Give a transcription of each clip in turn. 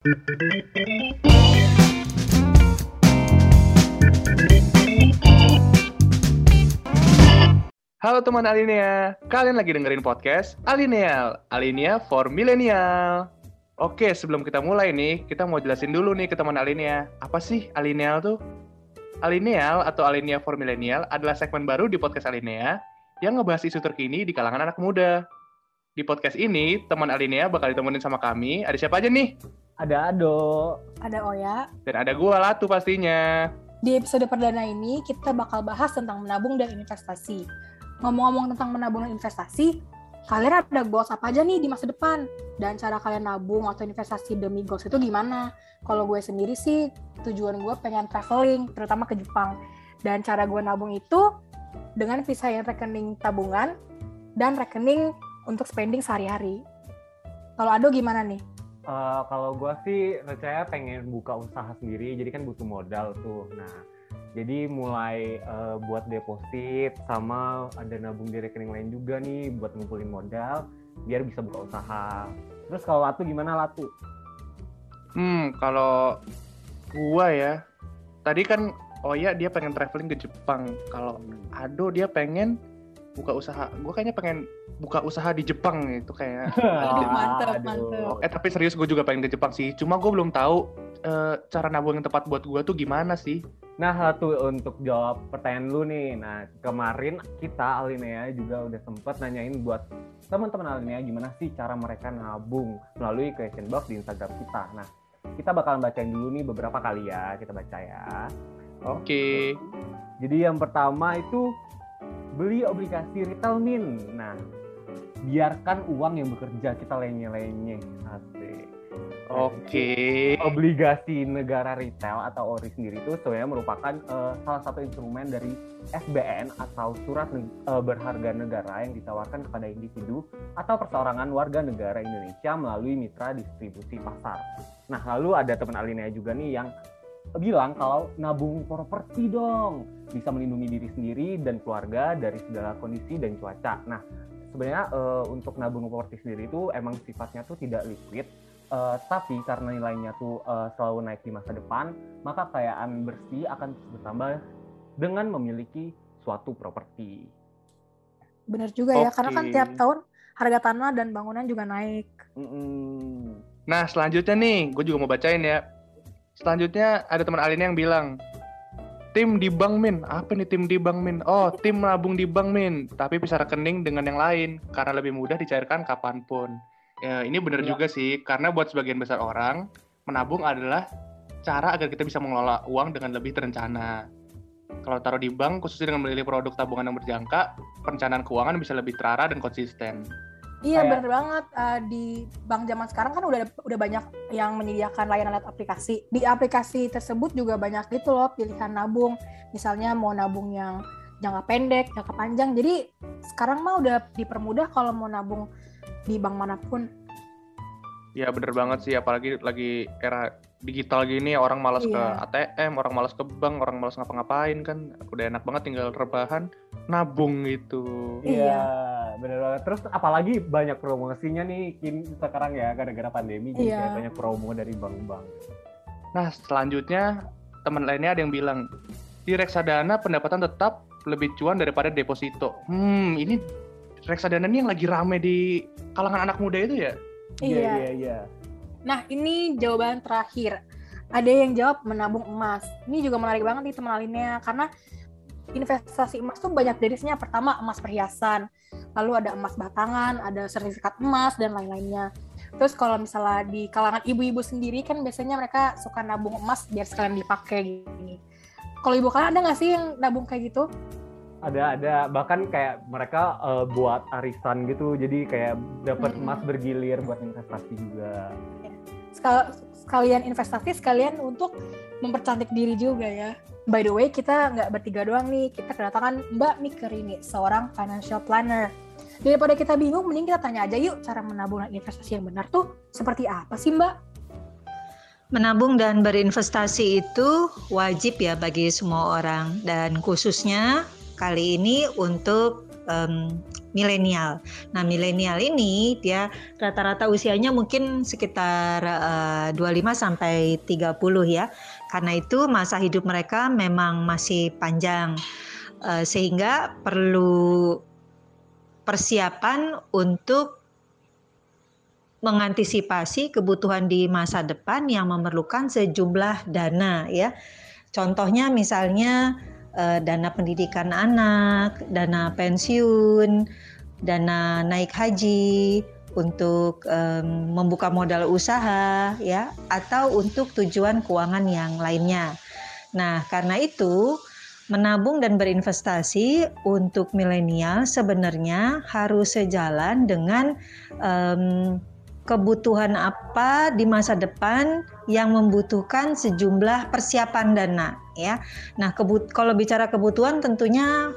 Halo teman Alinea, kalian lagi dengerin podcast Alineal, Alinea for Millennial. Oke, sebelum kita mulai nih, kita mau jelasin dulu nih ke teman Alinea, apa sih Alineal tuh? Alineal atau Alinea for Millennial adalah segmen baru di podcast Alinea yang ngebahas isu terkini di kalangan anak muda. Di podcast ini, teman Alinea bakal ditemenin sama kami. Ada siapa aja nih? Ada Ado. Ada Oya. Dan ada gua Latu pastinya. Di episode perdana ini, kita bakal bahas tentang menabung dan investasi. Ngomong-ngomong tentang menabung dan investasi, kalian ada goals apa aja nih di masa depan? Dan cara kalian nabung atau investasi demi goals itu gimana? Kalau gue sendiri sih, tujuan gue pengen traveling, terutama ke Jepang. Dan cara gue nabung itu dengan pisahin rekening tabungan dan rekening untuk spending sehari-hari. Kalau Ado gimana nih? Uh, kalau gue sih saya pengen buka usaha sendiri, jadi kan butuh modal tuh. Nah, jadi mulai uh, buat deposit sama ada nabung di rekening lain juga nih buat ngumpulin modal biar bisa buka usaha. Terus kalau Latu gimana Latu? Hmm, kalau gua ya, tadi kan oh ya dia pengen traveling ke Jepang. Kalau Ado dia pengen buka usaha. Gua kayaknya pengen buka usaha di Jepang itu kayak. Aduh, mantep, Aduh. mantep. Eh tapi serius gue juga pengen ke Jepang sih. Cuma gue belum tahu eh, cara nabung yang tepat buat gua tuh gimana sih. Nah, Latu untuk jawab pertanyaan lu nih. Nah, kemarin kita Alinea juga udah sempet nanyain buat teman-teman Alinea gimana sih cara mereka nabung melalui question box di Instagram kita. Nah, kita bakalan bacain dulu nih beberapa kali ya, kita baca ya. Oke. Jadi yang pertama itu beli obligasi retail min. Nah, biarkan uang yang bekerja kita lenye-lenye. Asik. Oke. Obligasi negara retail atau ORI sendiri itu sebenarnya merupakan eh, salah satu instrumen dari SBN atau surat eh, berharga negara yang ditawarkan kepada individu atau perseorangan warga negara Indonesia melalui mitra distribusi pasar. Nah, lalu ada teman Alinea juga nih yang bilang kalau nabung properti dong bisa melindungi diri sendiri dan keluarga dari segala kondisi dan cuaca. Nah, sebenarnya eh, untuk nabung properti sendiri itu emang sifatnya tuh tidak liquid, eh, tapi karena nilainya tuh eh, selalu naik di masa depan, maka kekayaan bersih akan bertambah dengan memiliki suatu properti. Bener juga ya, karena kan tiap tahun harga tanah dan bangunan juga naik. Mm-mm. Nah selanjutnya nih, gue juga mau bacain ya. Selanjutnya ada teman Alina yang bilang, tim di bank min, apa nih tim di bank min? Oh tim nabung di bank min, tapi bisa rekening dengan yang lain karena lebih mudah dicairkan kapan pun. Ya, ini bener Iya. juga sih, karena buat sebagian besar orang menabung adalah cara agar kita bisa mengelola uang dengan lebih terencana. Kalau taruh di bank, khususnya dengan memilih produk tabungan yang berjangka, perencanaan keuangan bisa lebih terarah dan konsisten. Iya Kayak- bener banget Eh, di bank zaman sekarang kan udah udah banyak yang menyediakan layanan lewat aplikasi. Di aplikasi tersebut juga banyak gitu loh pilihan nabung. Misalnya mau nabung yang jangka pendek, jangka panjang. Jadi sekarang mah udah dipermudah kalau mau nabung di bank mana pun. Ya bener banget sih, apalagi lagi era digital gini orang malas ke Iya. ATM, orang malas ke bank, orang malas ngapa-ngapain kan. Udah enak banget tinggal rebahan, nabung gitu. Iya. Iya, bener banget. Terus apalagi banyak promosinya nih kini sekarang ya gara-gara pandemi jadi Iya. kayak banyak promo dari bank-bank. Nah selanjutnya teman lainnya ada yang bilang, di reksadana pendapatan tetap lebih cuan daripada deposito. Hmm ini reksadana ini yang lagi rame di kalangan anak muda itu ya? Iya, Iya. iya, iya. Nah ini jawaban terakhir. Ada yang jawab menabung emas. Ini juga menarik banget nih teman lainnya karena investasi emas tuh banyak jenisnya. Pertama emas perhiasan, lalu ada emas batangan, ada sertifikat emas dan lain-lainnya. Terus kalau misalnya di kalangan ibu-ibu sendiri kan biasanya mereka suka nabung emas biar sekalian dipakai gini. Kalau ibu kalian ada nggak sih yang nabung kayak gitu? Ada ada bahkan kayak mereka eh, buat arisan gitu. Jadi kayak dapat Mm-mm. emas bergilir buat investasi juga. Sekal- sekalian investasi sekalian untuk mempercantik diri juga ya. By the way, kita nggak bertiga doang nih, kita kedatangan Mbak Mikerini, seorang financial planner. Daripada kita bingung, mending kita tanya aja yuk cara menabung dan investasi yang benar tuh seperti apa sih Mbak? Menabung dan berinvestasi itu wajib ya bagi semua orang dan khususnya kali ini untuk em, milenial. Nah, milenial ini dia rata-rata usianya mungkin sekitar uh, 25 sampai 30 ya. Karena itu masa hidup mereka memang masih panjang. Uh, sehingga perlu persiapan untuk mengantisipasi kebutuhan di masa depan yang memerlukan sejumlah dana ya. Contohnya misalnya eh, dana pendidikan anak, dana pensiun, dana naik haji, untuk um, membuka modal usaha ya atau untuk tujuan keuangan yang lainnya. Nah, karena itu menabung dan berinvestasi untuk milenial sebenarnya harus sejalan dengan um, kebutuhan apa di masa depan yang membutuhkan sejumlah persiapan dana ya. Nah, kebut kalau bicara kebutuhan tentunya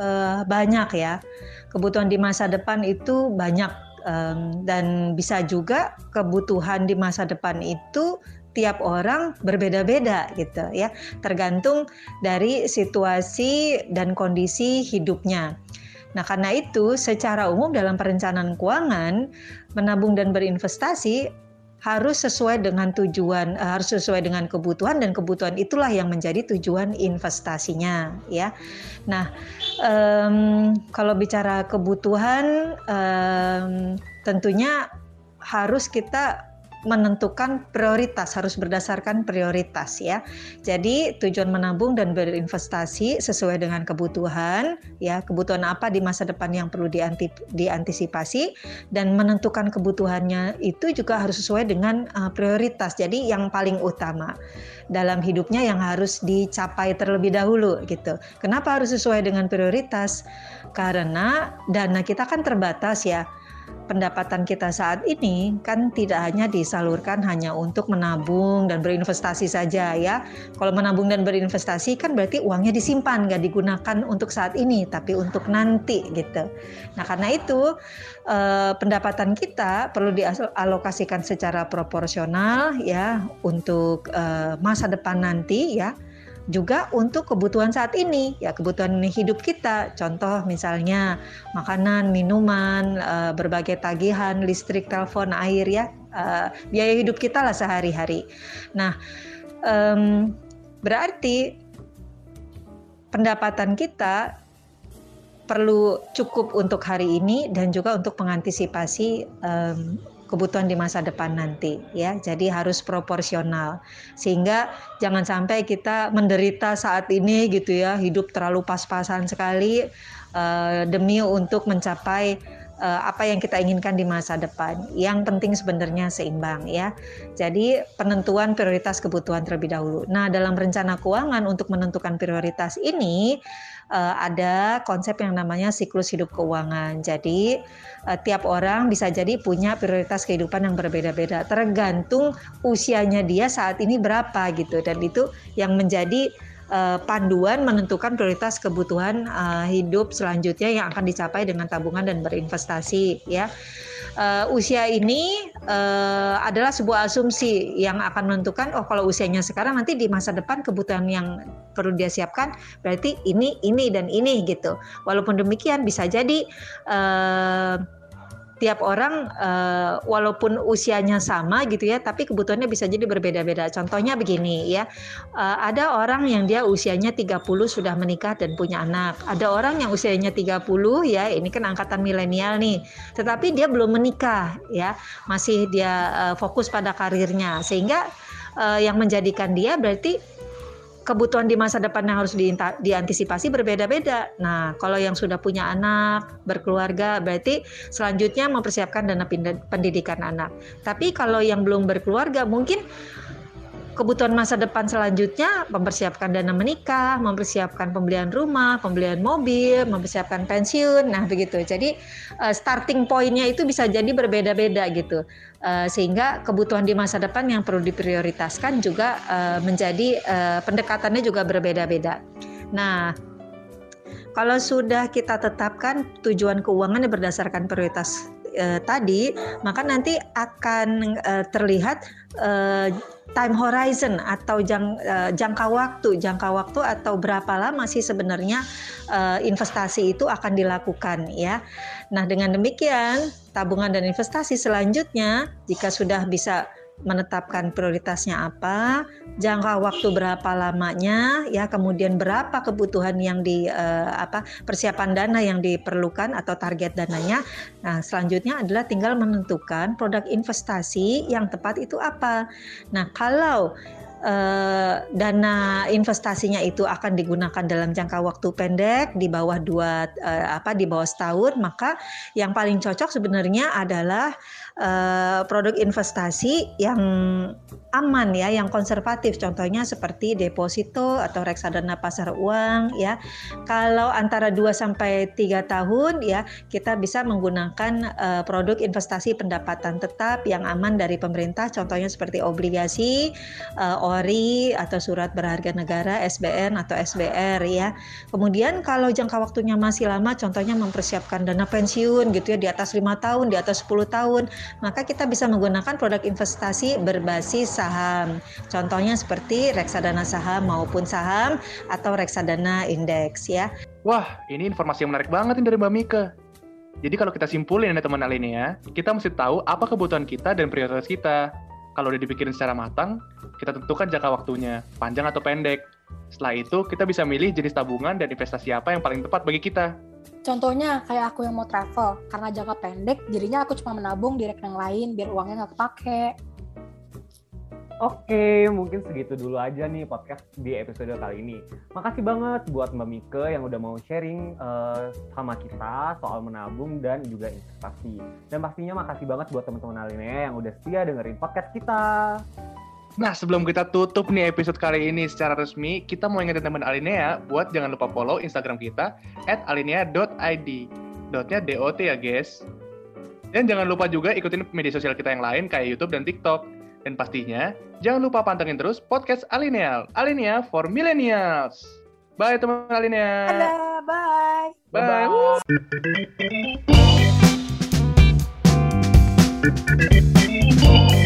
uh, banyak ya. Kebutuhan di masa depan itu banyak um, dan bisa juga kebutuhan di masa depan itu tiap orang berbeda-beda gitu ya, tergantung dari situasi dan kondisi hidupnya. Nah, karena itu secara umum dalam perencanaan keuangan menabung dan berinvestasi harus sesuai dengan tujuan, uh, harus sesuai dengan kebutuhan dan kebutuhan itulah yang menjadi tujuan investasinya, ya. Nah, um, kalau bicara kebutuhan, um, tentunya harus kita menentukan prioritas harus berdasarkan prioritas ya. Jadi tujuan menabung dan berinvestasi sesuai dengan kebutuhan ya, kebutuhan apa di masa depan yang perlu diantisipasi dan menentukan kebutuhannya itu juga harus sesuai dengan uh, prioritas. Jadi yang paling utama dalam hidupnya yang harus dicapai terlebih dahulu gitu. Kenapa harus sesuai dengan prioritas? Karena dana kita kan terbatas ya pendapatan kita saat ini kan tidak hanya disalurkan hanya untuk menabung dan berinvestasi saja ya. Kalau menabung dan berinvestasi kan berarti uangnya disimpan nggak digunakan untuk saat ini tapi untuk nanti gitu. Nah karena itu eh, pendapatan kita perlu dialokasikan secara proporsional ya untuk eh, masa depan nanti ya juga untuk kebutuhan saat ini ya kebutuhan hidup kita. Contoh misalnya makanan minuman uh, berbagai tagihan listrik telepon air ya uh, biaya hidup kita lah sehari-hari. Nah berarti pendapatan kita perlu cukup untuk hari ini dan juga untuk mengantisipasi kebutuhan di masa depan nanti ya. Jadi harus proporsional sehingga jangan sampai kita menderita saat ini gitu ya, hidup terlalu pas-pasan sekali uh, demi untuk mencapai uh, apa yang kita inginkan di masa depan. Yang penting sebenarnya seimbang ya. Jadi penentuan prioritas kebutuhan terlebih dahulu. Nah, dalam rencana keuangan untuk menentukan prioritas ini ada konsep yang namanya siklus hidup keuangan. Jadi uh, tiap orang bisa jadi punya prioritas kehidupan yang berbeda-beda tergantung usianya dia saat ini berapa gitu dan itu yang menjadi uh, panduan menentukan prioritas kebutuhan uh, hidup selanjutnya yang akan dicapai dengan tabungan dan berinvestasi ya uh, usia ini uh, adalah sebuah asumsi yang akan menentukan oh kalau usianya sekarang nanti di masa depan kebutuhan yang perlu dia siapkan berarti ini ini dan ini gitu. Walaupun demikian bisa jadi uh, tiap orang uh, walaupun usianya sama gitu ya tapi kebutuhannya bisa jadi berbeda-beda. Contohnya begini ya uh, ada orang yang dia usianya 30 sudah menikah dan punya anak. Ada orang yang usianya 30 ya ini kan angkatan milenial nih tetapi dia belum menikah ya masih dia uh, fokus pada karirnya. Sehingga uh, yang menjadikan dia berarti kebutuhan di masa depan yang harus diantisipasi berbeda-beda. Nah, kalau yang sudah punya anak, berkeluarga, berarti selanjutnya mempersiapkan dana pendidikan anak. Tapi kalau yang belum berkeluarga, mungkin kebutuhan masa depan selanjutnya mempersiapkan dana menikah, mempersiapkan pembelian rumah, pembelian mobil, mempersiapkan pensiun. Nah, begitu. Jadi uh, starting pointnya itu bisa jadi berbeda-beda gitu. Uh, sehingga kebutuhan di masa depan yang perlu diprioritaskan juga uh, menjadi uh, pendekatannya juga berbeda-beda. Nah, kalau sudah kita tetapkan tujuan keuangan berdasarkan prioritas uh, tadi, maka nanti akan uh, terlihat uh, time horizon atau jang, uh, jangka waktu, jangka waktu atau berapa lama sih sebenarnya uh, investasi itu akan dilakukan ya. Nah, dengan demikian tabungan dan investasi selanjutnya jika sudah bisa menetapkan prioritasnya apa, jangka waktu berapa lamanya, ya kemudian berapa kebutuhan yang di uh, apa persiapan dana yang diperlukan atau target dananya. Nah, selanjutnya adalah tinggal menentukan produk investasi yang tepat itu apa. Nah, kalau Uh, dana investasinya itu akan digunakan dalam jangka waktu pendek di bawah dua uh, apa di bawah setahun maka yang paling cocok sebenarnya adalah uh, produk investasi yang aman ya, yang konservatif. Contohnya seperti deposito atau reksadana pasar uang ya. Kalau antara 2 sampai 3 tahun ya, kita bisa menggunakan uh, produk investasi pendapatan tetap yang aman dari pemerintah. Contohnya seperti obligasi, uh, ORI atau surat berharga negara SBN atau SBR ya. Kemudian kalau jangka waktunya masih lama contohnya mempersiapkan dana pensiun gitu ya di atas lima tahun, di atas 10 tahun maka kita bisa menggunakan produk investasi berbasis saham. Contohnya seperti reksadana saham maupun saham atau reksadana indeks ya. Wah, ini informasi yang menarik banget nih dari Mbak Mika. Jadi kalau kita simpulin ya teman ini ya, kita mesti tahu apa kebutuhan kita dan prioritas kita. Kalau udah dipikirin secara matang, kita tentukan jangka waktunya, panjang atau pendek. Setelah itu, kita bisa milih jenis tabungan dan investasi apa yang paling tepat bagi kita. Contohnya kayak aku yang mau travel, karena jangka pendek, jadinya aku cuma menabung di rekening lain biar uangnya nggak kepake. Oke, mungkin segitu dulu aja nih podcast di episode kali ini. Makasih banget buat Mbak Mika yang udah mau sharing uh, sama kita soal menabung dan juga investasi. Dan pastinya makasih banget buat teman-teman lainnya yang udah setia dengerin podcast kita. Nah, sebelum kita tutup nih episode kali ini secara resmi, kita mau ingetin teman Alinea buat jangan lupa follow Instagram kita at alinea.id. Dotnya DOT ya, guys. Dan jangan lupa juga ikutin media sosial kita yang lain kayak YouTube dan TikTok. Dan pastinya, jangan lupa pantengin terus podcast Alineal. Alinea for Millennials. Bye teman Alinea. Dadah, bye. Bye. Bye. -bye.